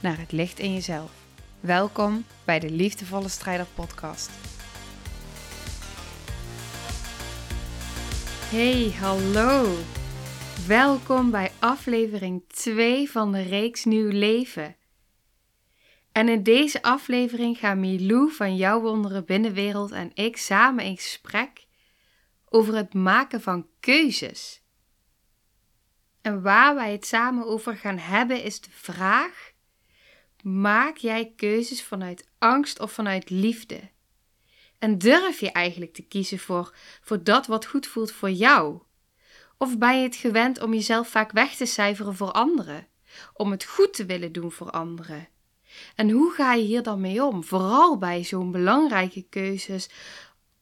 naar het licht in jezelf. Welkom bij de Liefdevolle Strijder Podcast. Hey, hallo! Welkom bij aflevering 2 van de reeks Nieuw Leven. En in deze aflevering gaan Milou van Jouw Wonderen Binnenwereld en ik samen in gesprek over het maken van keuzes. En waar wij het samen over gaan hebben is de vraag: maak jij keuzes vanuit angst of vanuit liefde? En durf je eigenlijk te kiezen voor, voor dat wat goed voelt voor jou? Of ben je het gewend om jezelf vaak weg te cijferen voor anderen? Om het goed te willen doen voor anderen? En hoe ga je hier dan mee om? Vooral bij zo'n belangrijke keuzes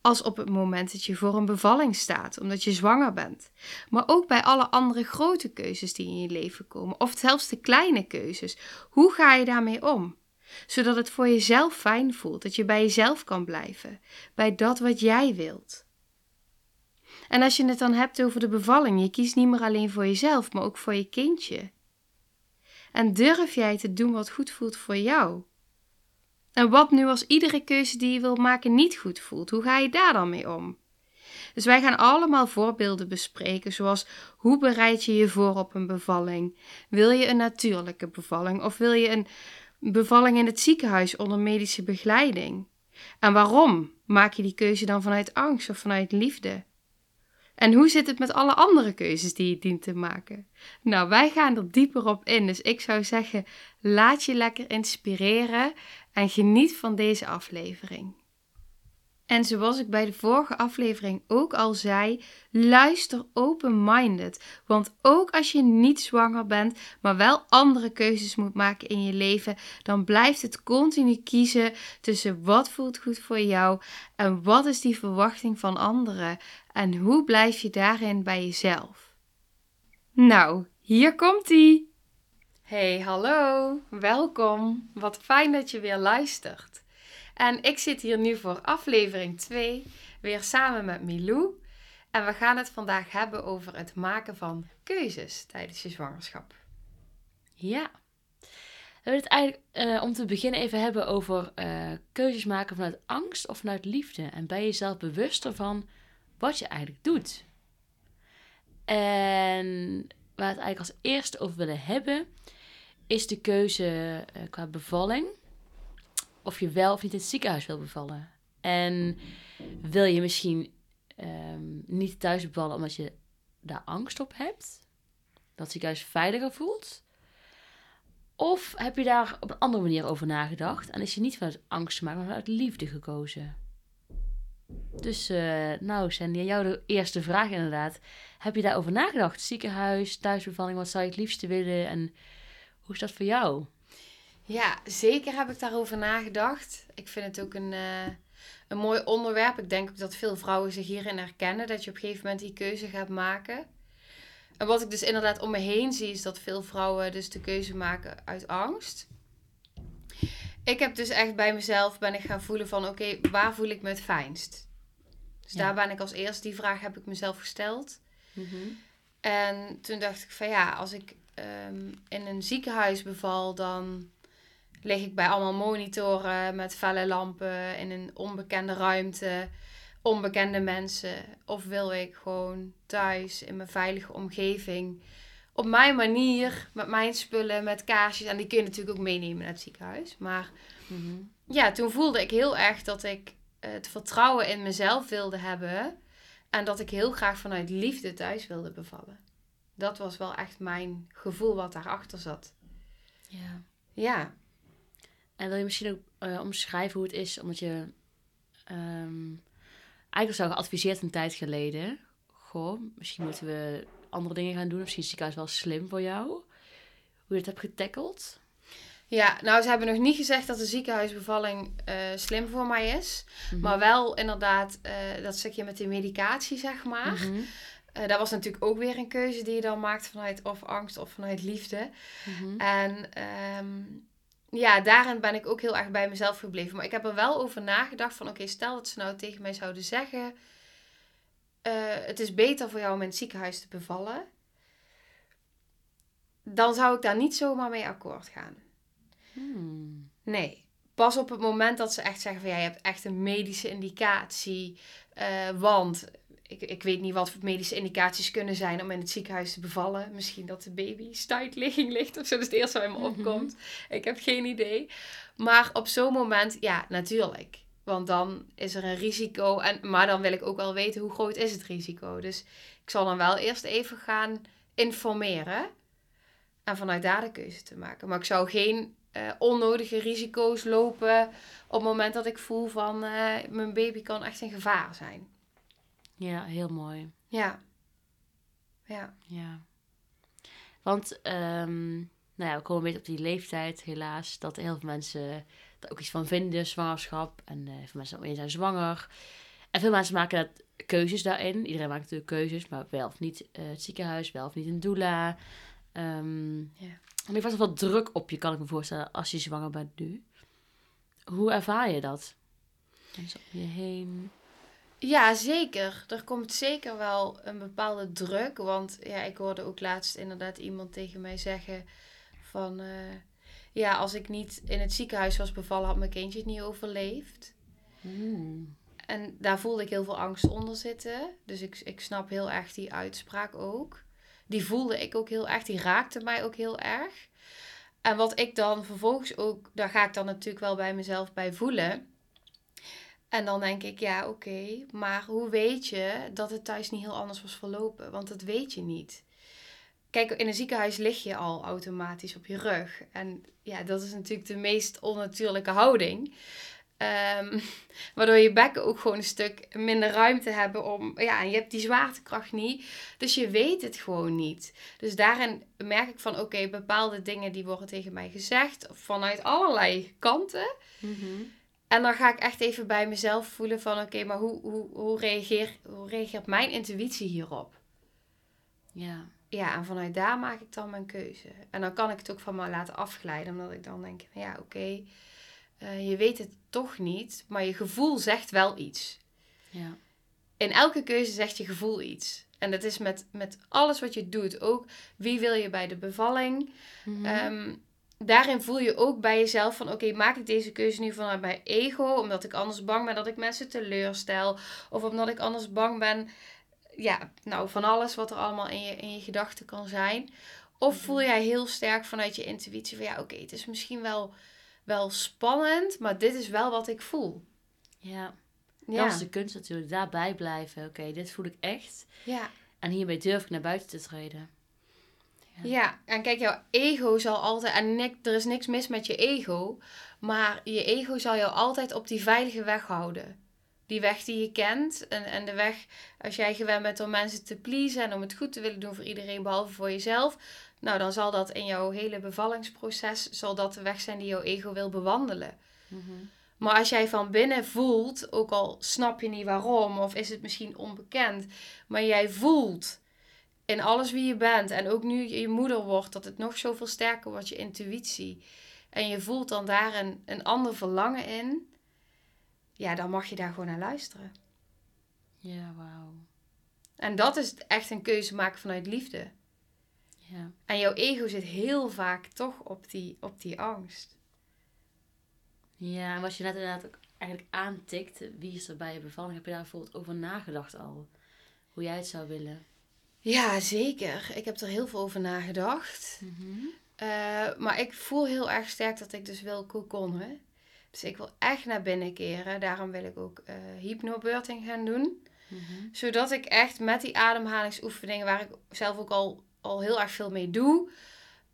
als op het moment dat je voor een bevalling staat, omdat je zwanger bent. Maar ook bij alle andere grote keuzes die in je leven komen, of zelfs de kleine keuzes. Hoe ga je daarmee om? Zodat het voor jezelf fijn voelt, dat je bij jezelf kan blijven, bij dat wat jij wilt. En als je het dan hebt over de bevalling, je kiest niet meer alleen voor jezelf, maar ook voor je kindje. En durf jij te doen wat goed voelt voor jou? En wat nu als iedere keuze die je wil maken niet goed voelt? Hoe ga je daar dan mee om? Dus wij gaan allemaal voorbeelden bespreken, zoals hoe bereid je je voor op een bevalling? Wil je een natuurlijke bevalling of wil je een bevalling in het ziekenhuis onder medische begeleiding? En waarom maak je die keuze dan vanuit angst of vanuit liefde? En hoe zit het met alle andere keuzes die je dient te maken? Nou, wij gaan er dieper op in. Dus ik zou zeggen, laat je lekker inspireren en geniet van deze aflevering. En zoals ik bij de vorige aflevering ook al zei, luister open-minded. Want ook als je niet zwanger bent, maar wel andere keuzes moet maken in je leven, dan blijft het continu kiezen tussen wat voelt goed voor jou en wat is die verwachting van anderen. En hoe blijf je daarin bij jezelf? Nou, hier komt-ie! Hey, hallo, welkom. Wat fijn dat je weer luistert. En ik zit hier nu voor aflevering 2, weer samen met Milou. En we gaan het vandaag hebben over het maken van keuzes tijdens je zwangerschap. Ja. We willen het eigenlijk uh, om te beginnen even hebben over uh, keuzes maken vanuit angst of vanuit liefde. En ben je zelf bewust ervan wat je eigenlijk doet. En waar we het eigenlijk als eerste over willen hebben, is de keuze uh, qua bevalling. Of je wel of niet in het ziekenhuis wil bevallen. En wil je misschien um, niet thuis bevallen omdat je daar angst op hebt? Dat het ziekenhuis veiliger voelt? Of heb je daar op een andere manier over nagedacht en is je niet vanuit angst maar vanuit liefde gekozen? Dus, uh, nou, Sandy, jou de eerste vraag inderdaad. Heb je daarover nagedacht? Ziekenhuis, thuisbevalling, wat zou je het liefste willen? En hoe is dat voor jou? Ja, zeker heb ik daarover nagedacht. Ik vind het ook een, uh, een mooi onderwerp. Ik denk ook dat veel vrouwen zich hierin herkennen. Dat je op een gegeven moment die keuze gaat maken. En wat ik dus inderdaad om me heen zie, is dat veel vrouwen dus de keuze maken uit angst. Ik heb dus echt bij mezelf ben ik gaan voelen van oké, waar voel ik me het fijnst? Dus daar ben ik als eerste, die vraag heb ik mezelf gesteld. Mhm. En toen dacht ik van ja, als ik um, in een ziekenhuis beval, dan lig ik bij allemaal monitoren met felle lampen in een onbekende ruimte, onbekende mensen. Of wil ik gewoon thuis in mijn veilige omgeving, op mijn manier, met mijn spullen, met kaarsjes. En die kun je natuurlijk ook meenemen naar het ziekenhuis. Maar mhm. ja, toen voelde ik heel erg dat ik het vertrouwen in mezelf wilde hebben. En dat ik heel graag vanuit liefde thuis wilde bevallen. Dat was wel echt mijn gevoel wat daarachter zat. Ja. Ja. En wil je misschien ook uh, omschrijven hoe het is, omdat je um, eigenlijk zou geadviseerd een tijd geleden. Goh, misschien moeten we andere dingen gaan doen. Of misschien is het ziekenhuis wel slim voor jou. Hoe je het hebt getackeld. Ja, nou, ze hebben nog niet gezegd dat de ziekenhuisbevalling eh, slim voor mij is. Mhm. Maar wel inderdaad eh, dat stukje met de medicatie, zeg maar. Mhm. Eh, dat was natuurlijk ook weer een keuze die je dan maakt vanuit of angst of vanuit liefde. Mhm. En ehm, ja, daarin ben ik ook heel erg bij mezelf gebleven. Maar ik heb er wel over nagedacht van... Oké, stel dat ze nou tegen mij zouden zeggen... eh, het is beter voor jou om in het ziekenhuis te bevallen. Dan zou ik daar niet zomaar mee akkoord gaan. Hmm. Nee. Pas op het moment dat ze echt zeggen van... Ja, je hebt echt een medische indicatie. eh, want... Ik, ik weet niet wat voor medische indicaties kunnen zijn om in het ziekenhuis te bevallen. Misschien dat de baby stuitligging ligt of zo. Dat is het eerste wat in me Mhm. opkomt. Ik heb geen idee. Maar op zo'n moment, ja, natuurlijk. Want dan is er een risico. En, maar dan wil ik ook wel weten hoe groot is het risico. Dus ik zal dan wel eerst even gaan informeren. En vanuit daar de keuze te maken. Maar ik zou geen eh, onnodige risico's lopen op het moment dat ik voel van eh, mijn baby kan echt in gevaar zijn. Ja, heel mooi. Ja. Ja. Ja. Want, ehm, nou ja, we komen een beetje op die leeftijd, helaas, dat heel veel mensen er ook iets van vinden, zwangerschap. En eh veel mensen ook zijn zwanger. En veel mensen maken dat keuzes daarin. Iedereen maakt natuurlijk keuzes, maar wel of niet eh, het ziekenhuis, wel of niet een doula. Ehm Ja. En er was wel wat druk op je, kan ik me voorstellen, als je zwanger bent nu. Hoe ervaar je dat? Mensen om je heen. Ja, zeker. Er komt zeker wel een bepaalde druk. Want ja, ik hoorde ook laatst inderdaad iemand tegen mij zeggen van... eh, ja, als ik niet in het ziekenhuis was bevallen, had mijn kindje het niet overleefd. Hmm. En daar voelde ik heel veel angst onder zitten. Dus ik, ik snap heel erg die uitspraak ook. Die voelde ik ook heel erg. Die raakte mij ook heel erg. En wat ik dan vervolgens ook, daar ga ik dan natuurlijk wel bij mezelf bij voelen. En dan denk ik, ja, oké, maar hoe weet je dat het thuis niet heel anders was verlopen? Want dat weet je niet. Kijk, in een ziekenhuis lig je al automatisch op je rug. En ja, dat is natuurlijk de meest onnatuurlijke houding. Ehm, waardoor je bekken ook gewoon een stuk minder ruimte hebben om... Ja, en je hebt die zwaartekracht niet. Dus je weet het gewoon niet. Dus daarin merk ik van, oké, bepaalde dingen die worden tegen mij gezegd. Vanuit allerlei kanten. Mhm. En dan ga ik echt even bij mezelf voelen van, oké, maar hoe, hoe, hoe, reageer, hoe reageert mijn intuïtie hierop? Ja. Ja, en vanuit daar maak ik dan mijn keuze. En dan kan ik het ook van me laten afglijden, omdat ik dan denk, ja, oké, eh, je weet het toch niet, maar je gevoel zegt wel iets. Ja. In elke keuze zegt je gevoel iets. En dat is met, met alles wat je doet. Ook wie wil je bij de bevalling? Ehm, daarin voel je ook bij jezelf van... Oké, maak ik deze keuze nu vanuit mijn ego? Omdat ik anders bang ben dat ik mensen teleurstel? Of omdat ik anders bang ben... Ja, nou, van alles wat er allemaal in je, in je gedachten kan zijn. Of voel jij heel sterk vanuit je intuïtie van... Ja, oké, het is misschien wel, wel spannend... Maar dit is wel wat ik voel. ja. Ja, Dat is de kunst natuurlijk. Daarbij blijven. Oké, dit voel ik echt. ja. En hiermee durf ik naar buiten te treden. Ja. En kijk, jouw ego zal altijd, en er is niks mis met je ego, maar je ego zal jou altijd op die veilige weg houden. Die weg die je kent en, en de weg, als jij gewend bent om mensen te pleasen en om het goed te willen doen voor iedereen behalve voor jezelf, nou dan zal dat in jouw hele bevallingsproces, zal dat de weg zijn die jouw ego wil bewandelen. Mhm. Maar als jij van binnen voelt, ook al snap je niet waarom of is het misschien onbekend, maar jij voelt in alles wie je bent en ook nu je moeder wordt, dat het nog zoveel sterker wordt, je intuïtie. En je voelt dan daar een, een ander verlangen in, ja, dan mag je daar gewoon naar luisteren. Ja, wauw. En dat is echt een keuze maken vanuit liefde. Ja. En jouw ego zit heel vaak toch op die, op die angst. ja, en wat je net inderdaad ook eigenlijk aantikt, wie is er bij je bevalling, heb je daar bijvoorbeeld over nagedacht al? Hoe jij het zou willen? Ja, zeker. Ik heb er heel veel over nagedacht. Eh, maar ik voel heel erg sterk dat ik dus wil kokonnen. Dus ik wil echt naar binnen keren. Daarom wil ik ook eh hypnobirthing gaan doen. Mhm. Zodat ik echt met die ademhalingsoefeningen, waar ik zelf ook al, al heel erg veel mee doe.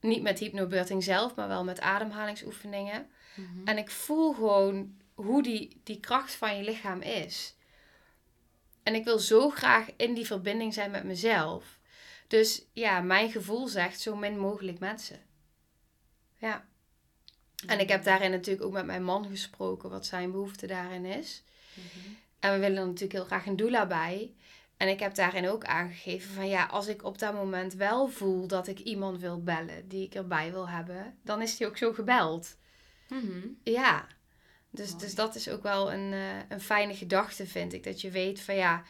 Niet met hypnobirthing zelf, maar wel met ademhalingsoefeningen. Mhm. En ik voel gewoon hoe die, die kracht van je lichaam is. En ik wil zo graag in die verbinding zijn met mezelf. Dus ja, mijn gevoel zegt zo min mogelijk mensen. Ja. En ik heb daarin natuurlijk ook met mijn man gesproken wat zijn behoefte daarin is. Mhm. En we willen er natuurlijk heel graag een doula bij. En ik heb daarin ook aangegeven van ja, als ik op dat moment wel voel dat ik iemand wil bellen die ik erbij wil hebben, dan is die ook zo gebeld. Mhm. Ja, dus, Mooi. dus dat is ook wel een, eh, een fijne gedachte, vind ik. Dat je weet van ja,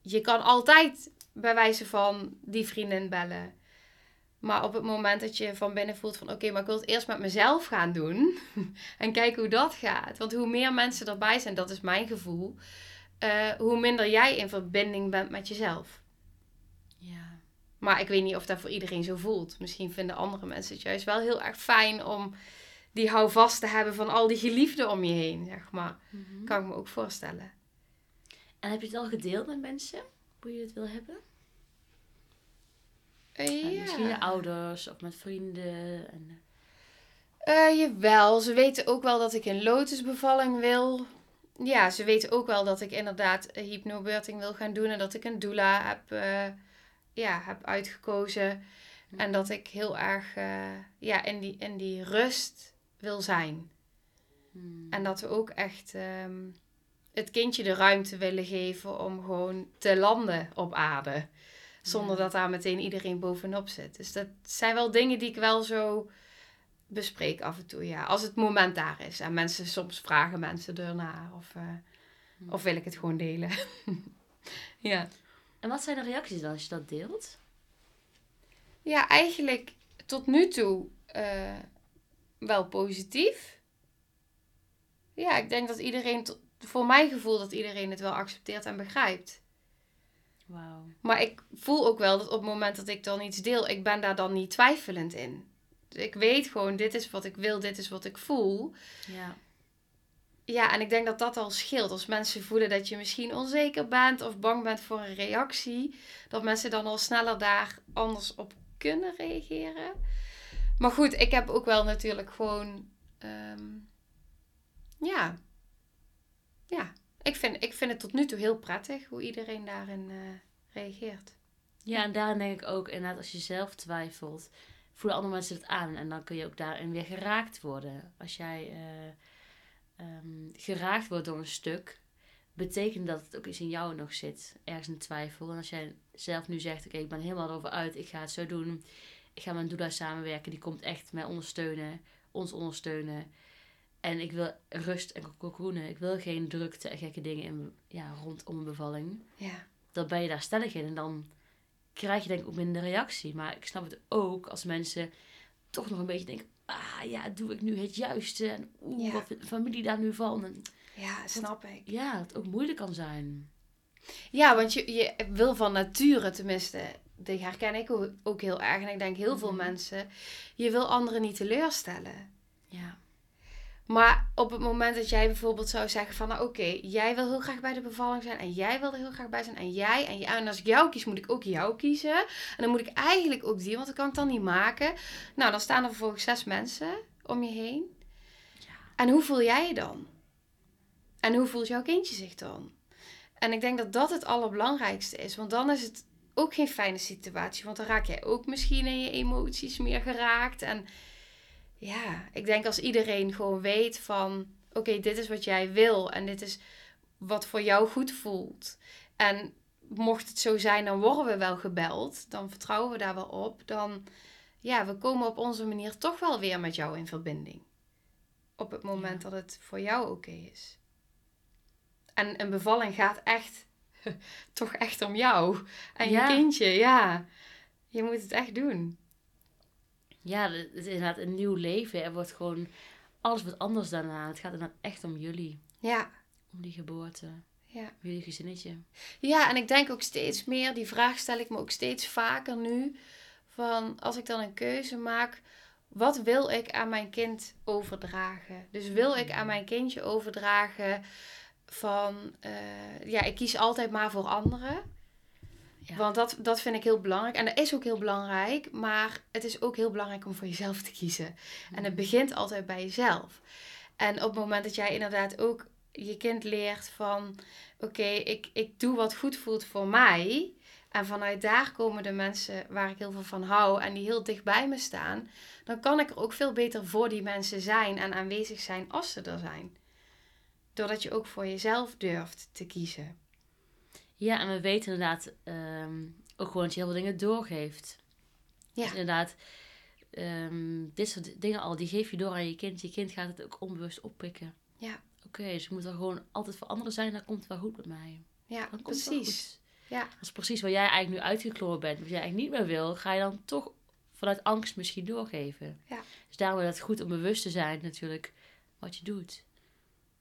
je kan altijd bij wijze van die vriendin bellen. Maar op het moment dat je van binnen voelt van oké, maar ik wil het eerst met mezelf gaan doen. en kijken hoe dat gaat. Want hoe meer mensen erbij zijn, dat is mijn gevoel. eh, hoe minder jij in verbinding bent met jezelf. Ja. Maar ik weet niet of dat voor iedereen zo voelt. Misschien vinden andere mensen het juist wel heel erg fijn om die houvast te hebben van al die geliefden om je heen, zeg maar. Mhm. Kan ik me ook voorstellen. En heb je het al gedeeld met mensen? Hoe je het wil hebben? Eh, ja. Misschien je ouders of met vrienden. En, Eh, jawel, ze weten ook wel dat ik een lotusbevalling wil. Ja, ze weten ook wel dat ik inderdaad hypnobirthing wil gaan doen. En dat ik een doula heb, ja, heb uitgekozen. En dat ik heel erg ja, in, die, in die rust wil zijn. Hmm. En dat we ook echt ehm, het kindje de ruimte willen geven om gewoon te landen op aarde. Zonder Ja. dat daar meteen iedereen bovenop zit. Dus dat zijn wel dingen die ik wel zo bespreek af en toe. Ja. Als het moment daar is. En mensen, soms vragen mensen ernaar. Of, eh, Hmm. of wil ik het gewoon delen. ja. En wat zijn de reacties dan als je dat deelt? ja, eigenlijk tot nu toe eh, wel positief. Ja, ik denk dat iedereen, voor mijn gevoel, dat iedereen het wel accepteert en begrijpt. Wauw. Maar ik voel ook wel dat op het moment dat ik dan iets deel, ik ben daar dan niet twijfelend in. Ik weet gewoon, dit is wat ik wil, dit is wat ik voel. Ja. Ja, en ik denk dat dat al scheelt. Als mensen voelen dat je misschien onzeker bent of bang bent voor een reactie, dat mensen dan al sneller daar anders op kunnen reageren. Maar goed, ik heb ook wel natuurlijk gewoon. ehm, ja. Ja. Ik vind, ik vind het tot nu toe heel prettig hoe iedereen daarin eh, reageert. Ja, en daarin denk ik ook inderdaad, als je zelf twijfelt, voelen andere mensen het aan. En dan kun je ook daarin weer geraakt worden. Als jij eh, ehm, geraakt wordt door een stuk, betekent dat het ook iets in jou nog zit. Ergens een twijfel. En als jij zelf nu zegt, oké, ik ben helemaal erover uit, ik ga het zo doen. Ik ga met doula samenwerken, die komt echt mij ondersteunen, ons ondersteunen. En ik wil rust en cocoonen. Ik wil geen drukte en gekke dingen in, ja, rondom een bevalling Ja. dan ben je daar stellig in. En dan krijg je denk ik ook minder reactie. Maar ik snap het ook als mensen toch nog een beetje denken... Ah ja, doe ik nu het juiste? En oeh, Ja. wat vindt de familie daar nu van? En Ja, snap ik. ja, dat het ook moeilijk kan zijn. Ja, want je, je wil van nature tenminste, die herken ik ook, heel erg. En ik denk heel veel Mhm. mensen, je wil anderen niet teleurstellen. Ja. Maar op het moment dat jij bijvoorbeeld zou zeggen van, nou oké, jij wil heel graag bij de bevalling zijn en jij wil er heel graag bij zijn en jij en, jij, en als ik jou kies, moet ik ook jou kiezen. En dan moet ik eigenlijk ook die, want dat kan ik dan niet maken. Nou, dan staan er vervolgens zes mensen om je heen. Ja. En hoe voel jij je dan? En hoe voelt jouw kindje zich dan? En ik denk dat dat het allerbelangrijkste is, want dan is het ook geen fijne situatie, want dan raak jij ook misschien in je emoties meer geraakt en ja, ik denk als iedereen gewoon weet van... Oké, dit is wat jij wil en dit is wat voor jou goed voelt. En mocht het zo zijn, dan worden we wel gebeld. Dan vertrouwen we daar wel op. Dan, ja, we komen op onze manier toch wel weer met jou in verbinding. Op het moment Ja. dat het voor jou oké is. En een bevalling gaat echt, toch echt om jou. En Ja. je kindje, ja. Je moet het echt doen. Ja, het is inderdaad een nieuw leven. Er wordt gewoon... Alles wordt anders daarna. Het gaat inderdaad echt om jullie. Ja, Om die geboorte. ja. Om jullie gezinnetje. Ja, en ik denk ook steeds meer, die vraag stel ik me ook steeds vaker nu. Van als ik dan een keuze maak, wat wil ik aan mijn kind overdragen? Dus wil ik aan mijn kindje overdragen van, eh, ja, ik kies altijd maar voor anderen. Ja. Want dat, dat vind ik heel belangrijk. En dat is ook heel belangrijk. Maar het is ook heel belangrijk om voor jezelf te kiezen. En het begint altijd bij jezelf. En op het moment dat jij inderdaad ook je kind leert van... Oké, ik, ik doe wat goed voelt voor mij. En vanuit daar komen de mensen waar ik heel veel van hou en die heel dicht bij me staan. Dan kan ik er ook veel beter voor die mensen zijn en aanwezig zijn als ze er zijn. Doordat je ook voor jezelf durft te kiezen. Ja, en we weten inderdaad ehm, ook gewoon dat je heel veel dingen doorgeeft. Ja. Dus inderdaad, ehm, dit soort dingen al, die geef je door aan je kind. Je kind gaat het ook onbewust oppikken. Ja. Oké, dus je moet er gewoon altijd voor anderen zijn, dan komt het wel goed met mij. Ja, Dan precies. Ja. Dat is precies waar jij eigenlijk nu uitgekloren bent, wat jij eigenlijk niet meer wil, ga je dan toch vanuit angst misschien doorgeven. Ja. Dus daarom is het goed om bewust te zijn natuurlijk wat je doet.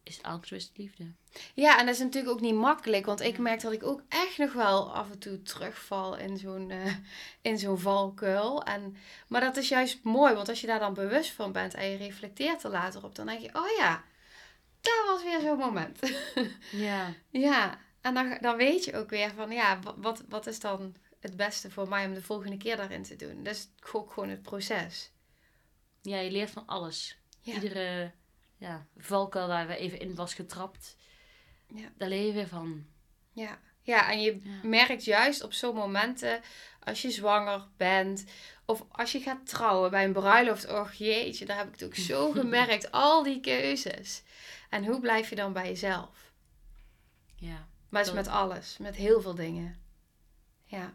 Is het liefde? Ja, en dat is natuurlijk ook niet makkelijk, want ik merk dat ik ook echt nog wel af en toe terugval in zo'n eh, in zo'n valkuil. En, maar dat is juist mooi, want als je daar dan bewust van bent en je reflecteert er later op, dan denk je, oh ja, dat was weer zo'n moment. Ja. ja, en dan, dan weet je ook weer van, ja, wa- wat, wat is dan het beste voor mij om de volgende keer daarin te doen? Is ook gewoon het proces. Ja, je leert van alles. Ja. Iedere ja, valkuil waar we even in was getrapt, Ja. daar leer je weer van. Ja, ja en je Ja. merkt juist op zo'n momenten, als je zwanger bent of als je gaat trouwen bij een bruiloft, och jeetje, daar heb ik het ook zo gemerkt, al die keuzes. En hoe blijf je dan bij jezelf? Ja. Maar het is met alles, met heel veel dingen. Ja,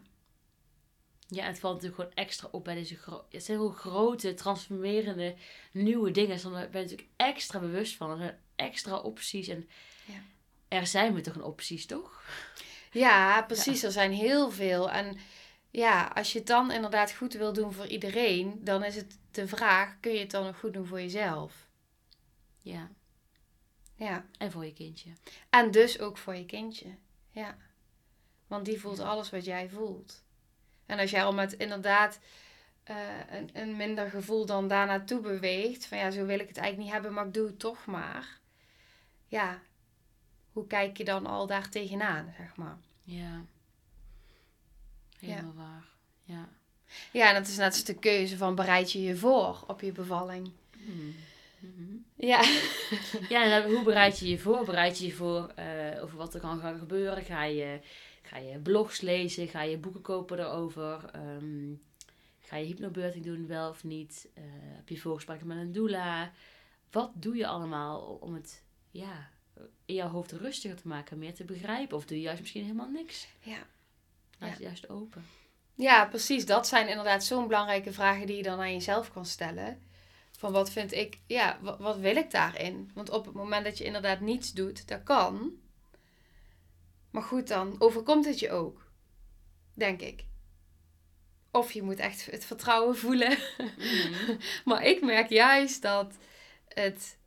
Ja, het valt natuurlijk gewoon extra op bij deze gro het zijn gewoon grote, transformerende, nieuwe dingen. Dus dan ben je natuurlijk extra bewust van. Er zijn extra opties en Ja. er zijn we toch een opties, toch? ja precies, er zijn heel veel. En ja, als je het dan inderdaad goed wil doen voor iedereen, dan is het de vraag, kun je het dan nog goed doen voor jezelf? Ja, Ja. en voor je kindje. En dus ook voor je kindje. Ja. Want die voelt Ja. alles wat jij voelt. En als jij al met inderdaad eh, een, een minder gevoel dan daar naartoe beweegt. Van ja, zo wil ik het eigenlijk niet hebben, maar ik doe het toch maar. Ja, hoe kijk je dan al daar tegenaan, zeg maar. Ja. Helemaal waar. Ja. Ja, en dat is net als de keuze van bereid je je voor op je bevalling. Hmm. Mhm. Ja. Ja, en dan, hoe bereid je je voor? Bereid je je voor eh, over wat er kan gaan gebeuren? Ga je, ga je blogs lezen? Ga je boeken kopen erover? Ehm, ga je hypnobirthing doen, wel of niet? Eh, heb je voorgesprekken met een doula? Wat doe je allemaal om het ja, in jouw hoofd rustiger te maken, meer te begrijpen? Of doe je juist misschien helemaal niks? Ja. Laat Ja. het juist open. Ja, precies. Dat zijn inderdaad zo'n belangrijke vragen die je dan aan jezelf kan stellen. Van wat vind ik, ja, wat, wat wil ik daarin? Want op het moment dat je inderdaad niets doet, dat kan. Maar goed, dan overkomt het je ook. Denk ik. Of je moet echt het vertrouwen voelen. Mhm. Maar ik merk juist dat het,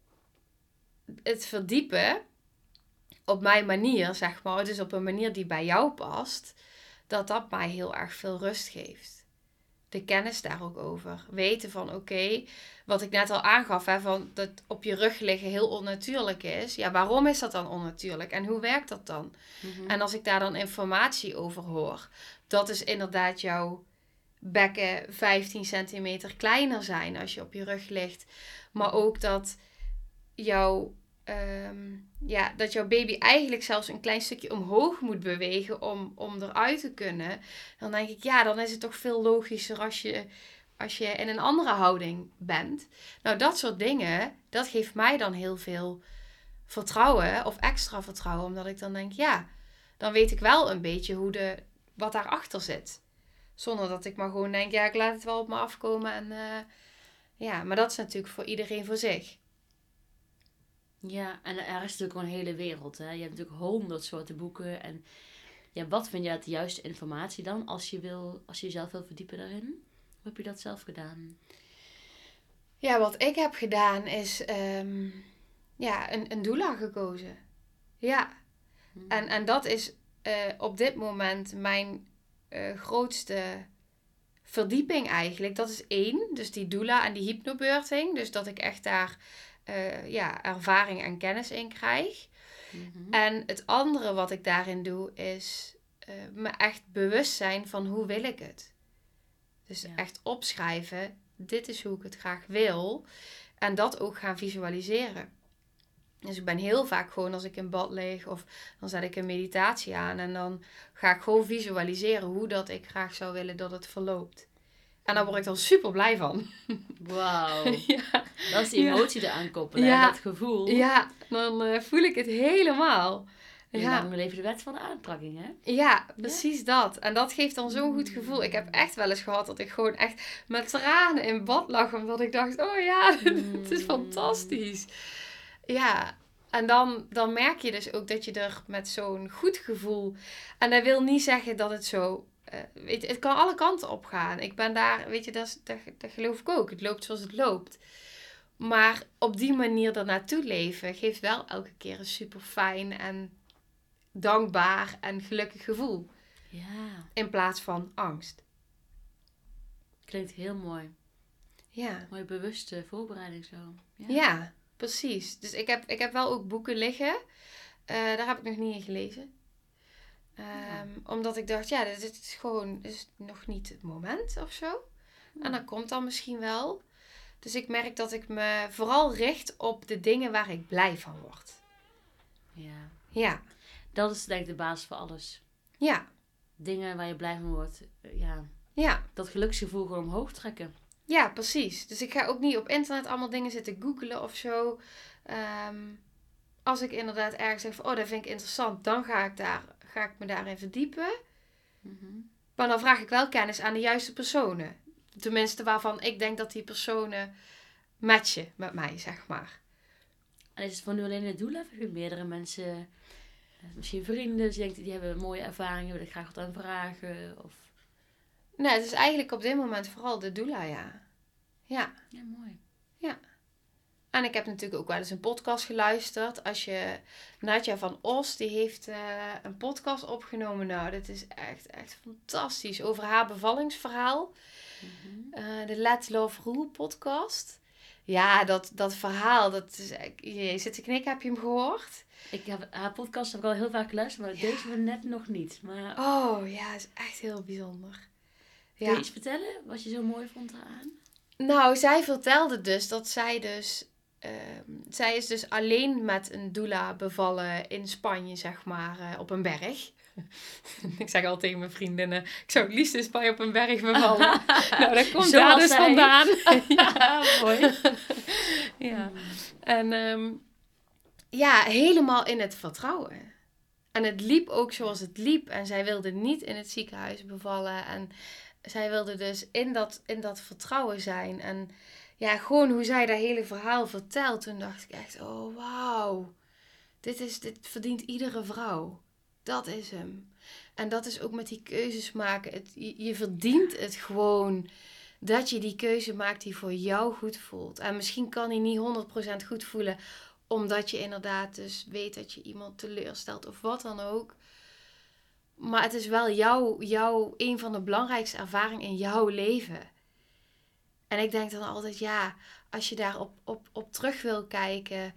het verdiepen op mijn manier, zeg maar, dus op een manier die bij jou past, dat dat mij heel erg veel rust geeft. De kennis daar ook over. Weten van oké, wat ik net al aangaf, hè, van dat op je rug liggen heel onnatuurlijk is. Ja, waarom is dat dan onnatuurlijk en hoe werkt dat dan? Mhm. En als ik daar dan informatie over hoor, dat is inderdaad jouw bekken 15 centimeter kleiner zijn als je op je rug ligt. Maar ook dat jouw, ehm, ja, dat jouw baby eigenlijk zelfs een klein stukje omhoog moet bewegen om, om eruit te kunnen. Dan denk ik, ja, dan is het toch veel logischer als je, als je in een andere houding bent. Nou, dat soort dingen, dat geeft mij dan heel veel vertrouwen of extra vertrouwen. Omdat ik dan denk, ja, dan weet ik wel een beetje hoe de, wat daarachter zit. Zonder dat ik maar gewoon denk, ja, ik laat het wel op me afkomen. En, eh, ja, maar dat is natuurlijk voor iedereen voor zich. Ja, en er is natuurlijk een hele wereld. Hè? Je hebt natuurlijk honderd soorten boeken. En ja, wat vind jij de juiste informatie dan als je, wil, als je jezelf wil verdiepen daarin? Hoe heb je dat zelf gedaan? Ja, wat ik heb gedaan is ehm, ja, een, een doula gekozen. Ja, Hm. en, en dat is eh, op dit moment mijn eh, grootste verdieping eigenlijk. Dat is één, dus die doula en die hypnobirthing. Dus dat ik echt daar eh, ja, ervaring en kennis in krijg. Mhm. En het andere wat ik daarin doe is eh, me echt bewust zijn van hoe wil ik het. Dus Ja. echt opschrijven, dit is hoe ik het graag wil. En dat ook gaan visualiseren. Dus ik ben heel vaak gewoon als ik in bad lig of dan zet ik een meditatie aan en dan ga ik gewoon visualiseren hoe dat ik graag zou willen dat het verloopt. En daar word ik dan super blij van. Wauw. ja. Dat is Ja. emotie eraan koppelen. Ja. Dat gevoel. ja, dan eh, voel ik het helemaal. En Ja. dan leven de wet van de aantrekking, hè? Ja, precies dat. En dat geeft dan zo'n goed gevoel. Ik heb echt wel eens gehad dat ik gewoon echt met tranen in bad lag. Omdat ik dacht, oh ja, het is fantastisch. Ja, en dan, dan merk je dus ook dat je er met zo'n goed gevoel... En dat wil niet zeggen dat het zo... eh, weet je, het kan alle kanten op gaan. Ik ben daar, weet je, dat, dat, dat geloof ik ook. Het loopt zoals het loopt. Maar op die manier er naartoe leven geeft wel elke keer een super fijn en dankbaar en gelukkig gevoel. Ja. In plaats van angst. Klinkt heel mooi. Ja. Mooie bewuste voorbereiding zo. Ja, precies. Dus ik heb, ik heb wel ook boeken liggen. Eh, daar heb ik nog niet in gelezen. Ehm, Omdat ik dacht, ja, dit is gewoon dit is nog niet het moment of zo. En dat komt dan misschien wel. Dus ik merk dat ik me vooral richt op de dingen waar ik blij van word. Ja. Ja, Dat is denk ik de basis voor alles. ja, Dingen waar je blij van wordt. eh, Ja. ja. Dat geluksgevoel gewoon omhoog trekken. Ja, precies. Dus ik ga ook niet op internet allemaal dingen zitten googelen of zo. Ehm, als ik inderdaad ergens zeg van, oh, dat vind ik interessant, dan ga ik, daar, ga ik me daarin verdiepen. Mhm. Maar dan vraag ik wel kennis aan de juiste personen. Tenminste, waarvan ik denk dat die personen matchen met mij, zeg maar. En is het voor nu alleen het doel? Of heb je meerdere mensen, eh, misschien vrienden, dus je denkt, die hebben mooie ervaringen, wil ik graag wat aan vragen? Of... Nee, het is eigenlijk op dit moment vooral de doula, ja. Ja. Ja, mooi. En ik heb natuurlijk ook wel eens een podcast geluisterd. Als je, Nadja van Os, die heeft eh, een podcast opgenomen. Nou, dat is echt, echt fantastisch. Over haar bevallingsverhaal. Mhm. Eh, de Let Love Rule podcast. Ja, dat, dat verhaal, dat is... echt- Je zit te knikken, heb je hem gehoord? Ik heb, haar podcast heb ik al heel vaak geluisterd, maar Ja. deze van net nog niet. Maar Oh, ja, is echt heel bijzonder. kun Ja. je iets vertellen wat je zo mooi vond eraan? Nou, zij vertelde dus dat zij dus... ehm, zij is dus alleen met een doula bevallen in Spanje, zeg maar, eh, op een berg. ik zeg al tegen mijn vriendinnen, ik zou het liefst in Spanje op een berg bevallen. nou, dat komt daar Zoals dus zij. vandaan. ja, mooi. ja. En ehm, ja, helemaal in het vertrouwen. En het liep ook zoals het liep. En zij wilde niet in het ziekenhuis bevallen. En zij wilde dus in dat, in dat vertrouwen zijn. En ja, gewoon hoe zij dat hele verhaal vertelt. Toen dacht ik echt, oh wauw. Dit, is, dit verdient iedere vrouw. Dat is hem. En dat is ook met die keuzes maken. Het, je, verdient het gewoon dat je die keuze maakt die voor jou goed voelt. En misschien kan die niet 100% goed voelen, omdat je inderdaad dus weet dat je iemand teleurstelt of wat dan ook. Maar het is wel jouw, jouw, een van de belangrijkste ervaringen in jouw leven. En ik denk dan altijd, ja, als je daar op, op, op terug wil kijken,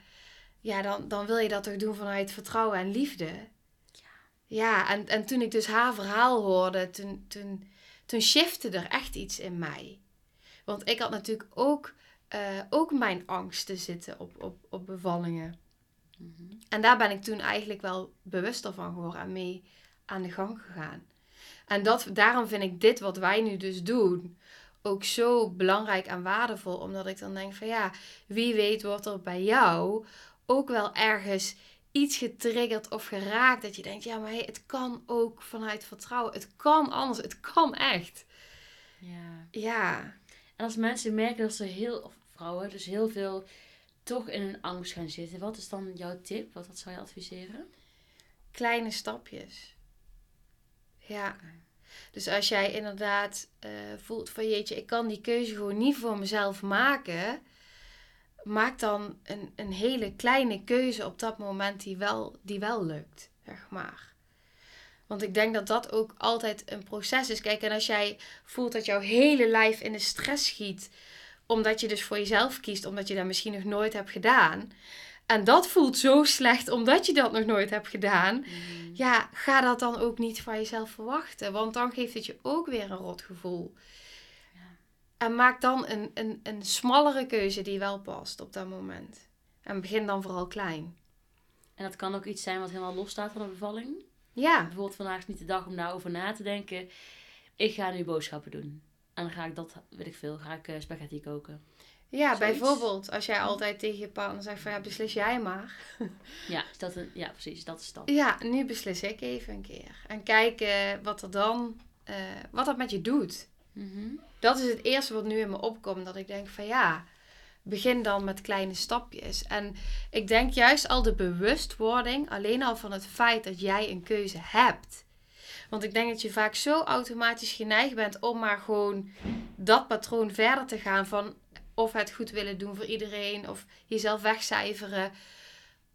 ja, dan, dan wil je dat toch doen vanuit vertrouwen en liefde. Ja, en, en toen ik dus haar verhaal hoorde, toen, toen, toen shifte er echt iets in mij. Want ik had natuurlijk ook, eh, ook mijn angsten zitten op, op, op bevallingen. Mhm. En daar ben ik toen eigenlijk wel bewuster van geworden en mee aan de gang gegaan. En dat, daarom vind ik dit wat wij nu dus doen ook zo belangrijk en waardevol. Omdat ik dan denk van ja, wie weet wordt er bij jou ook wel ergens iets getriggerd of geraakt. Dat je denkt, ja, maar hey, het kan ook vanuit vertrouwen. Het kan anders. Het kan echt. Ja. Ja. En als mensen merken dat ze heel, of vrouwen, dus heel veel toch in een angst gaan zitten, wat is dan jouw tip? Wat, wat zou je adviseren? kleine stapjes. Ja. Dus als jij inderdaad eh, voelt van jeetje, ik kan die keuze gewoon niet voor mezelf maken. Maak dan een, een hele kleine keuze op dat moment die wel, die wel lukt, zeg maar. Want ik denk dat dat ook altijd een proces is. Kijk, en als jij voelt dat jouw hele lijf in de stress schiet, omdat je dus voor jezelf kiest, omdat je dat misschien nog nooit hebt gedaan. En dat voelt zo slecht omdat je dat nog nooit hebt gedaan. Ja, ga dat dan ook niet van jezelf verwachten. Want dan geeft het je ook weer een rot gevoel. Ja. En maak dan een, een, een smallere keuze die wel past op dat moment. En begin dan vooral klein. En dat kan ook iets zijn wat helemaal los staat van de bevalling. Ja, Bijvoorbeeld vandaag is niet de dag om daarover na te denken. Ik ga nu boodschappen doen. En dan ga ik dat, weet ik veel, ga ik eh, spaghetti koken. Ja Zoiets. bijvoorbeeld als jij altijd tegen je partner zegt van ja, beslis jij maar. Ja, is dat een, ja precies, dat is dat. Ja, nu beslis ik even een keer. En kijken wat er dan, eh, wat dat met je doet. Mhm. Dat is het eerste wat nu in me opkomt. Dat ik denk van ja, begin dan met kleine stapjes. En ik denk juist al de bewustwording, alleen al van het feit dat jij een keuze hebt. Want ik denk dat je vaak zo automatisch geneigd bent om maar gewoon dat patroon verder te gaan van of het goed willen doen voor iedereen of jezelf wegcijferen.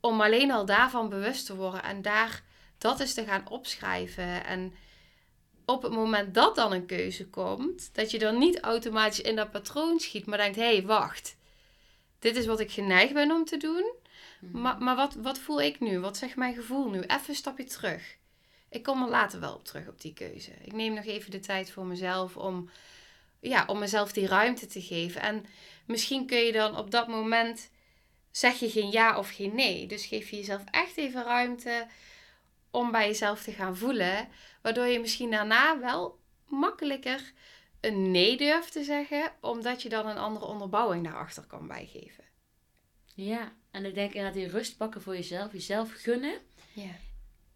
Om alleen al daarvan bewust te worden en daar dat is te gaan opschrijven. En op het moment dat dan een keuze komt, dat je dan niet automatisch in dat patroon schiet, maar denkt: hé, hey, wacht. Dit is wat ik geneigd ben om te doen. Mhm. Maar, maar wat, wat voel ik nu? Wat zegt mijn gevoel nu? Even een stapje terug. Ik kom er later wel op terug op die keuze. Ik neem nog even de tijd voor mezelf om, ja, om mezelf die ruimte te geven. En misschien kun je dan op dat moment zeg je geen ja of geen nee. Dus geef je jezelf echt even ruimte om bij jezelf te gaan voelen. Waardoor je misschien daarna wel makkelijker een nee durft te zeggen, omdat je dan een andere onderbouwing daarachter kan bijgeven. Ja, en ik denk inderdaad die rust pakken voor jezelf, jezelf gunnen. Ja.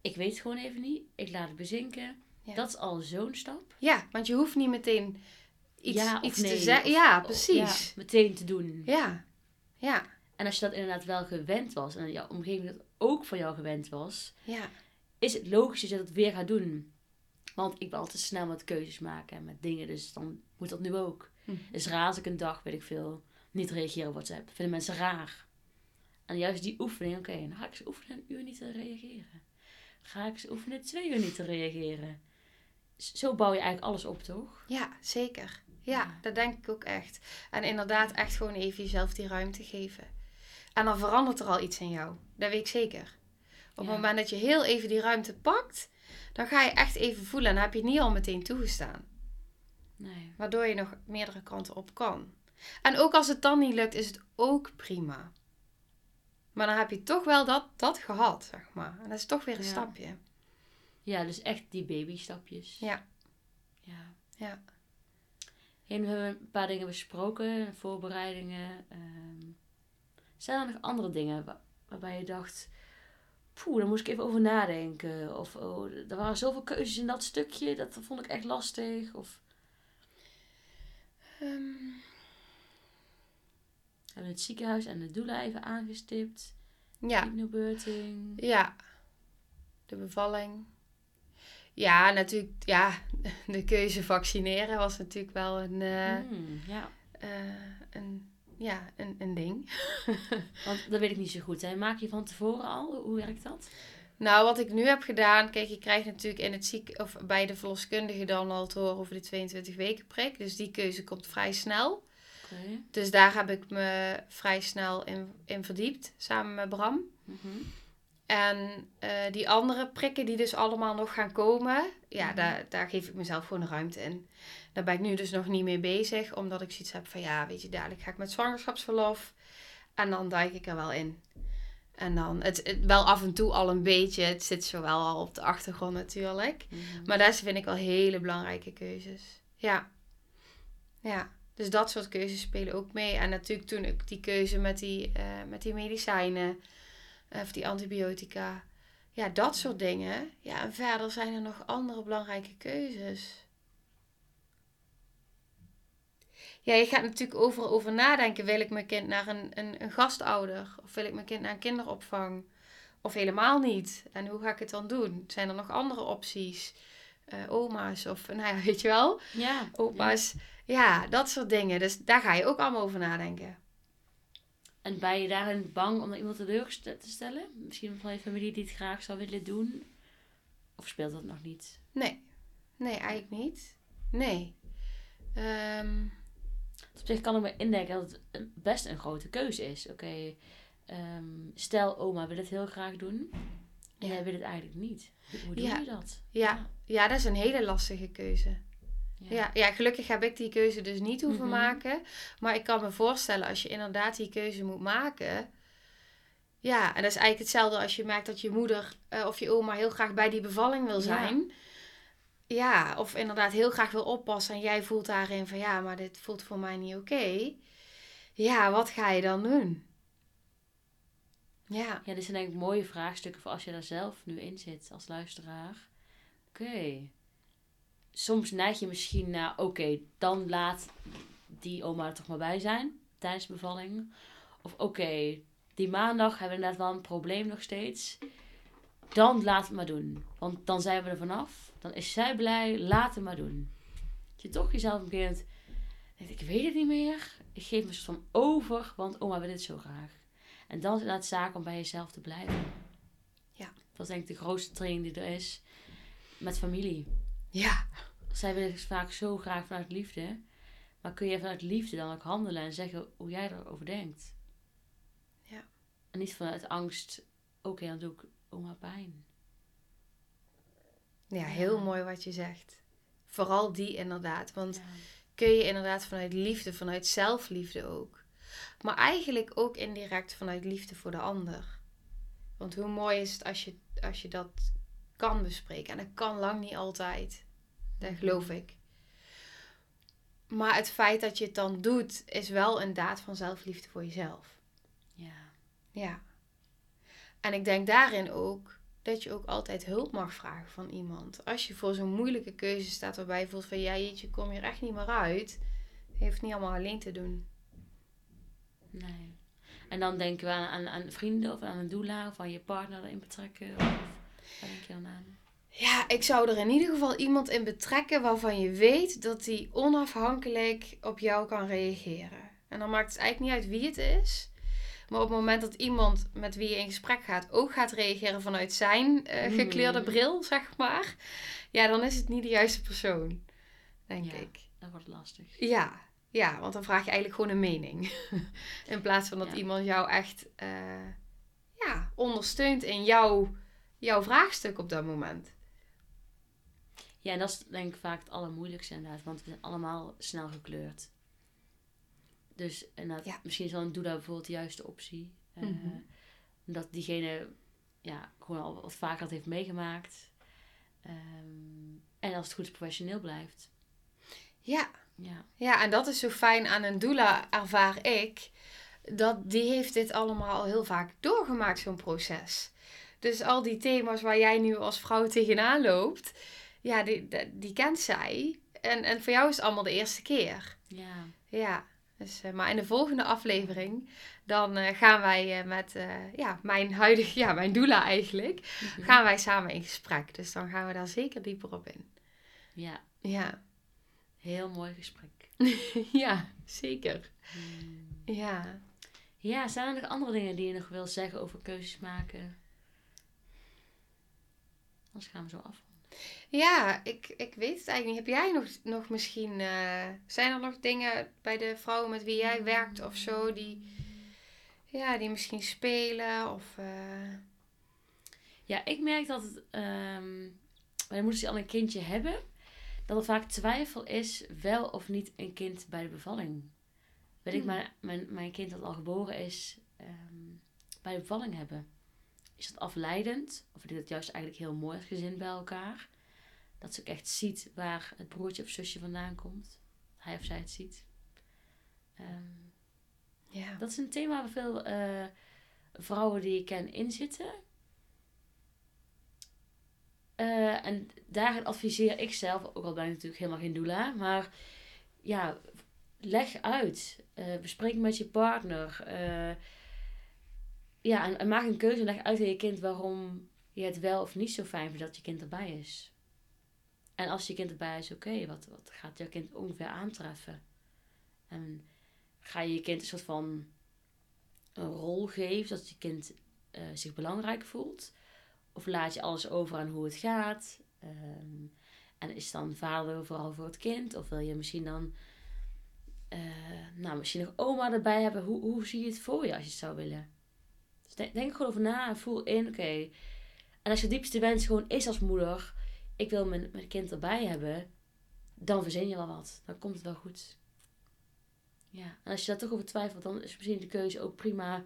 Ik weet het gewoon even niet, ik laat het bezinken. Ja. Dat is al zo'n stap. Ja, want je hoeft niet meteen iets, ja of iets nee, te zeggen. Ja, precies. ja, meteen te doen. Ja. ja, En als je dat inderdaad wel gewend was en jouw omgeving dat ook van jou gewend was, ja, is het logisch dat je dat weer gaat doen. Want ik ben altijd snel met keuzes maken en met dingen, dus dan moet dat nu ook. Hm. Dus raar als ik een dag, weet ik veel, niet reageren op WhatsApp. Vinden mensen raar. En juist die oefening, oké, dan ga ik ze oefenen een uur niet te reageren. Ga ik ze oefenen twee uur niet te reageren. Zo bouw je eigenlijk alles op, toch? ja, zeker. Ja, dat denk ik ook echt. En inderdaad, echt gewoon even jezelf die ruimte geven. En dan verandert er al iets in jou. Dat weet ik zeker. Op het moment dat je heel even die ruimte pakt, dan ga je echt even voelen. En dan heb je het niet al meteen toegestaan. Nee. Waardoor je nog meerdere kanten op kan. En ook als het dan niet lukt, is het ook prima. Maar dan heb je toch wel dat, dat gehad, zeg maar. En dat is toch weer een Ja. stapje. Ja, dus echt die babystapjes. Ja. Ja. Ja. En we hebben een paar dingen besproken, voorbereidingen. ehm. zijn er nog andere dingen wa- waarbij je dacht, poeh, daar moest ik even over nadenken. Of oh, er waren zoveel keuzes in dat stukje, dat vond ik echt lastig. Of Ehm, hebben het ziekenhuis en de doelen even aangestipt. ja. Ja. De bevalling. Ja, natuurlijk. Ja, de keuze vaccineren was natuurlijk wel een, eh, Hmm, ja, eh, een, ja, een, een ding. want dat weet ik niet zo goed. Hè. Maak je van tevoren al? Hoe werkt dat? Nou, wat ik nu heb gedaan, kijk, je krijgt natuurlijk in het ziek of bij de verloskundige dan al te horen over de 22 weken prik. Dus die keuze komt vrij snel. Dus daar heb ik me vrij snel in, in verdiept, samen met Bram. Mhm. En eh, die andere prikken die dus allemaal nog gaan komen, ja, Mhm. daar, daar geef ik mezelf gewoon ruimte in. Daar ben ik nu dus nog niet mee bezig, omdat ik zoiets heb van, ja, weet je, dadelijk ga ik met zwangerschapsverlof. En dan duik ik er wel in. En dan, het, het wel af en toe al een beetje, het zit zo wel al op de achtergrond natuurlijk. Mhm. Maar dat vind ik wel hele belangrijke keuzes. Ja. Ja. Dus dat soort keuzes spelen ook mee. En natuurlijk toen ik die keuze met die, eh, met die medicijnen, of die antibiotica. Ja, dat soort dingen. Ja, en verder zijn er nog andere belangrijke keuzes. Ja, je gaat natuurlijk overal over nadenken. Wil ik mijn kind naar een, een, een gastouder? Of wil ik mijn kind naar een kinderopvang? Of helemaal niet? En hoe ga ik het dan doen? Zijn er nog andere opties? Eh, oma's of, nou ja, weet je wel? Ja. Opa's. Ja, dat soort dingen. Dus daar ga je ook allemaal over nadenken. En ben je daarin bang om iemand teleur te stellen? Misschien van je familie die het graag zou willen doen? Of speelt dat nog niet? Nee. Nee, eigenlijk niet. Nee. Ehm, Op zich kan ik me indenken dat het best een grote keuze is. Oké, ehm, stel oma wil het heel graag doen. En jij wil het eigenlijk niet. Hoe, hoe doe Ja. je dat? ja. ja, dat is een hele lastige keuze. Ja. Ja, gelukkig heb ik die keuze dus niet hoeven Mhm. maken. Maar ik kan me voorstellen, als je inderdaad die keuze moet maken, Ja, en dat is eigenlijk hetzelfde als je merkt dat je moeder eh, of je oma heel graag bij die bevalling wil zijn. Ja. of inderdaad heel graag wil oppassen en jij voelt daarin van ja, maar dit voelt voor mij niet oké. Ja, wat ga je dan doen? Ja, Ja, dit zijn denk ik mooie vraagstukken voor als je daar zelf nu in zit als luisteraar. Oké. Soms neig je misschien naar, oké, dan laat die oma er toch maar bij zijn tijdens de bevalling. Of oké, die maandag hebben we inderdaad wel een probleem nog steeds. Dan laat het maar doen. Want dan zijn we er vanaf. Dan is zij blij, laat het maar doen. Dat je toch jezelf begint, ik weet het niet meer. Ik geef me soort van over, want oma wil dit zo graag. En dan is het inderdaad zaak om bij jezelf te blijven. Ja. Dat is denk ik de grootste training die er is met familie. ja, Zij willen vaak zo graag vanuit liefde. Maar kun je vanuit liefde dan ook handelen en zeggen hoe jij erover denkt? Ja. En niet vanuit angst, oké, dan doe ik oma pijn. ja, heel Ja. mooi wat je zegt. Vooral die inderdaad, want Ja. kun je inderdaad vanuit liefde, vanuit zelfliefde ook. Maar eigenlijk ook indirect vanuit liefde voor de ander. Want hoe mooi is het als je, als je dat kan bespreken. En dat kan lang niet altijd. Dat geloof ik. Maar het feit dat je het dan doet, is wel een daad van zelfliefde voor jezelf. ja. Ja. En ik denk daarin ook dat je ook altijd hulp mag vragen van iemand. Als je voor zo'n moeilijke keuze staat waarbij je voelt van ja, jeetje, kom je er echt niet meer uit. Het niet allemaal alleen te doen. Nee. En dan denken we aan, aan, aan vrienden of aan een doula of aan je partner erin betrekken. Of, denk je dan aan? Ja, ik zou er in ieder geval iemand in betrekken waarvan je weet dat die onafhankelijk op jou kan reageren. En dan maakt het eigenlijk niet uit wie het is. Maar op het moment dat iemand met wie je in gesprek gaat ook gaat reageren vanuit zijn eh, gekleurde Mm. bril, zeg maar. Ja, dan is het niet de juiste persoon, denk Ja. ik. Dat wordt lastig. Ja, ja, want dan vraag je eigenlijk gewoon een mening. in plaats van dat Ja. iemand jou echt eh, ja, ondersteunt in jouw, jouw vraagstuk op dat moment. Ja, en dat is denk ik vaak het allermoeilijkste inderdaad. Want we zijn allemaal snel gekleurd. Dus inderdaad, Ja. misschien is dan een doula bijvoorbeeld de juiste optie. Eh, Mhm. Dat diegene ja, gewoon al wat vaker dat heeft meegemaakt. Ehm, en als het goed is professioneel blijft. Ja, Ja, Ja, en dat is zo fijn aan een doula, ervaar ik. Dat die heeft dit allemaal al heel vaak doorgemaakt, zo'n proces. Dus al die thema's waar jij nu als vrouw tegenaan loopt, ja, die, die, die kent zij. En, en voor jou is het allemaal de eerste keer. ja. Ja, dus, eh, maar in de volgende aflevering, dan eh, gaan wij eh, met ja, mijn huidige, ja, mijn doula eigenlijk, Mhm. gaan wij samen in gesprek. Dus dan gaan we daar zeker dieper op in. ja, Ja, heel mooi gesprek. ja zeker. Hmm. Ja. Ja, zijn er nog andere dingen die je nog wil zeggen over keuzes maken? Anders gaan we zo af. Ja, ik, ik weet het eigenlijk niet. Heb jij nog, nog misschien... eh, zijn er nog dingen bij de vrouwen met wie jij werkt of zo... die, ja, die misschien spelen of... eh, Ja, ik merk dat het, ehm, bij moeders die al een kindje hebben, dat er vaak twijfel is wel of niet een kind bij de bevalling. Wil ik Hmm. mijn, mijn, mijn kind dat al geboren is, ehm, bij de bevalling hebben? Is dat afleidend? Of vind ik dat juist eigenlijk heel mooi als gezin bij elkaar? Dat ze ook echt ziet waar het broertje of zusje vandaan komt. Hij of zij het ziet. Ehm, ja. dat is een thema waar veel eh, vrouwen die ik ken in zitten. Eh, en daarin adviseer ik zelf, ook al ben ik natuurlijk helemaal geen doula, maar ja, leg uit. Eh, bespreek met je partner. Ja, en, en maak een keuze en leg uit aan je kind waarom je het wel of niet zo fijn vindt dat je kind erbij is. En als je kind erbij is, oké, wat, wat gaat jouw kind ongeveer aantreffen? En ga je je kind een soort van een rol geven, dat je kind eh, zich belangrijk voelt? Of laat je alles over aan hoe het gaat? Ehm, en is dan vader vooral voor het kind? Of wil je misschien dan eh, nou, misschien nog oma erbij hebben? Hoe, hoe zie je het voor je als je het zou willen? Dus denk, gewoon over na en voel in, oké. En als je diepste wens gewoon is als moeder, ik wil mijn, kind erbij hebben, dan verzin je wel wat. Dan komt het wel goed. Ja, en als je daar toch over twijfelt, dan is misschien de keuze ook prima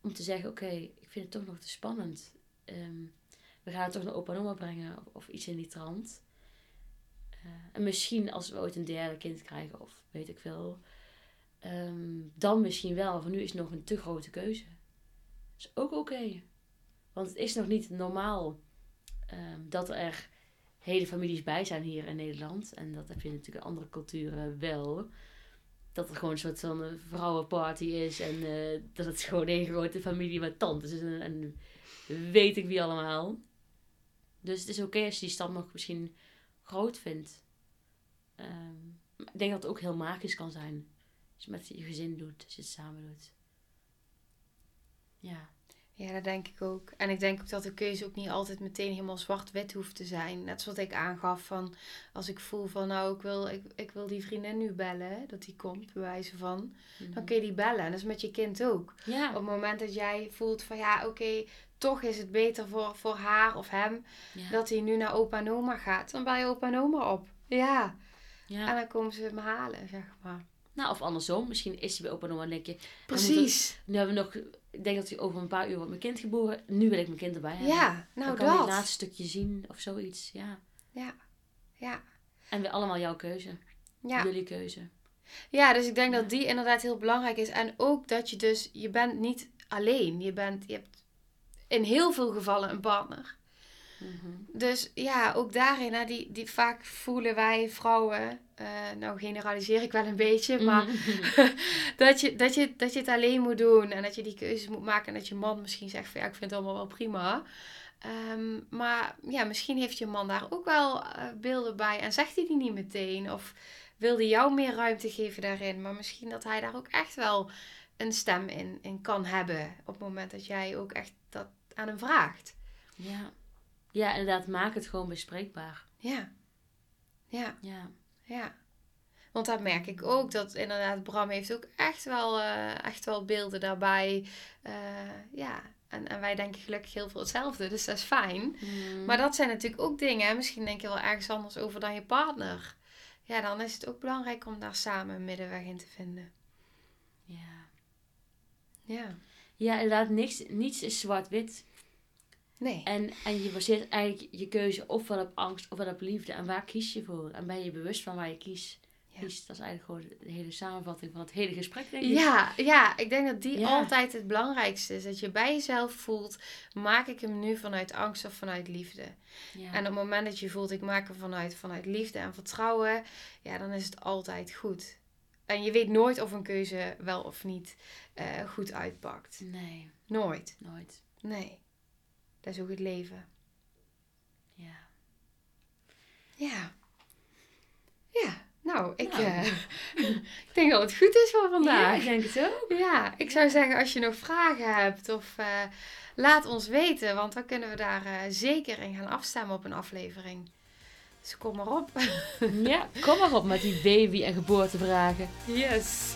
om te zeggen, oké, ik vind het toch nog te spannend. Ehm, we gaan het toch naar opa en oma brengen of, of iets in die trant. Eh, en misschien als we ooit een derde kind krijgen of weet ik veel. ehm, dan misschien wel. Voor nu is het nog een te grote keuze. Dat is ook oké. Want het is nog niet normaal ehm, dat er hele families bij zijn hier in Nederland. En dat heb je natuurlijk in andere culturen wel. Dat er gewoon een soort van een vrouwenparty is. En eh, dat het gewoon een grote familie met tantes is. En, en weet ik wie allemaal. Dus het is oké als je die stap nog misschien groot vindt. Ehm, ik denk dat het ook heel magisch kan zijn. Als je met je gezin doet. Als je het samen doet. Ja. Ja, dat denk ik ook. En ik denk ook dat de keuze ook niet altijd meteen helemaal zwart-wit hoeft te zijn. Net zoals ik aangaf van als ik voel van nou ik wil, ik, ik wil die vriendin nu bellen, dat die komt, bij wijze van. Dan kun je die bellen. En dat is met je kind ook. Ja. Op het moment dat jij voelt van ja oké, toch is het beter voor, voor haar of hem ja. dat hij nu naar opa en oma gaat. Dan bel je opa en oma op. Ja. ja. En dan komen ze me halen, zeg maar. Nou, of andersom. Misschien is hij bij opa en oma en denk je... Precies. Nu hebben we nog... Ik denk dat hij over een paar uur wordt mijn kind geboren. Nu wil ik mijn kind erbij hebben. Ja, nou dan kan dat. het laatste stukje zien of zoiets. Ja. Ja. Ja. En weer allemaal jouw keuze. Ja. Jullie keuze. Ja, dus ik denk Ja. dat die inderdaad heel belangrijk is. En ook dat je dus, je bent niet alleen. Je, bent, je hebt in heel veel gevallen een partner. Mhm. Dus ja, ook daarin, hè, die, die vaak voelen wij vrouwen, eh, nou generaliseer ik wel een beetje, maar Mhm. dat, je, dat, je, dat je het alleen moet doen en dat je die keuzes moet maken en dat je man misschien zegt van ja, ik vind het allemaal wel prima. Ehm, maar ja, misschien heeft je man daar ook wel eh, beelden bij en zegt hij die niet meteen of wil hij jou meer ruimte geven daarin, maar misschien dat hij daar ook echt wel een stem in, in kan hebben op het moment dat jij ook echt dat aan hem vraagt. Ja. Ja, inderdaad. Maak het gewoon bespreekbaar. Ja. Ja. Ja. Ja. Want dat merk ik ook. Dat inderdaad, Bram heeft ook echt wel, eh, echt wel beelden daarbij. Eh, ja. En, en wij denken gelukkig heel veel hetzelfde. Dus dat is fijn. Mhm. Maar dat zijn natuurlijk ook dingen. Misschien denk je wel ergens anders over dan je partner. Ja, dan is het ook belangrijk om daar samen een middenweg in te vinden. Ja. Ja. Ja, inderdaad. Niks, niets is zwart-wit. Nee. En, en je baseert eigenlijk je keuze ofwel op angst ofwel op liefde. En waar kies je voor? En ben je bewust van waar je kiest? Ja. kiest? Dat is eigenlijk gewoon de hele samenvatting van het hele gesprek, denk ik. Ja, ja, ik denk dat die Ja. altijd het belangrijkste is. Dat je bij jezelf voelt, maak ik hem nu vanuit angst of vanuit liefde? Ja. En op het moment dat je voelt, ik maak hem vanuit, vanuit liefde en vertrouwen, ja, dan is het altijd goed. En je weet nooit of een keuze wel of niet eh, goed uitpakt. Nee, Nooit. nooit. Nee. Dat is ook het leven. Ja. Ja. Ja. Nou, ik, Nou. eh, ik denk dat het goed is voor Ja, vandaag. ik denk het ook. Ja, ik zou zeggen als je nog vragen hebt of eh, laat ons weten, want dan kunnen we daar eh, zeker in gaan afstemmen op een aflevering. Dus kom maar op. Ja, kom maar op met die baby- en geboortevragen. Yes.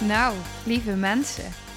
Nou, lieve mensen,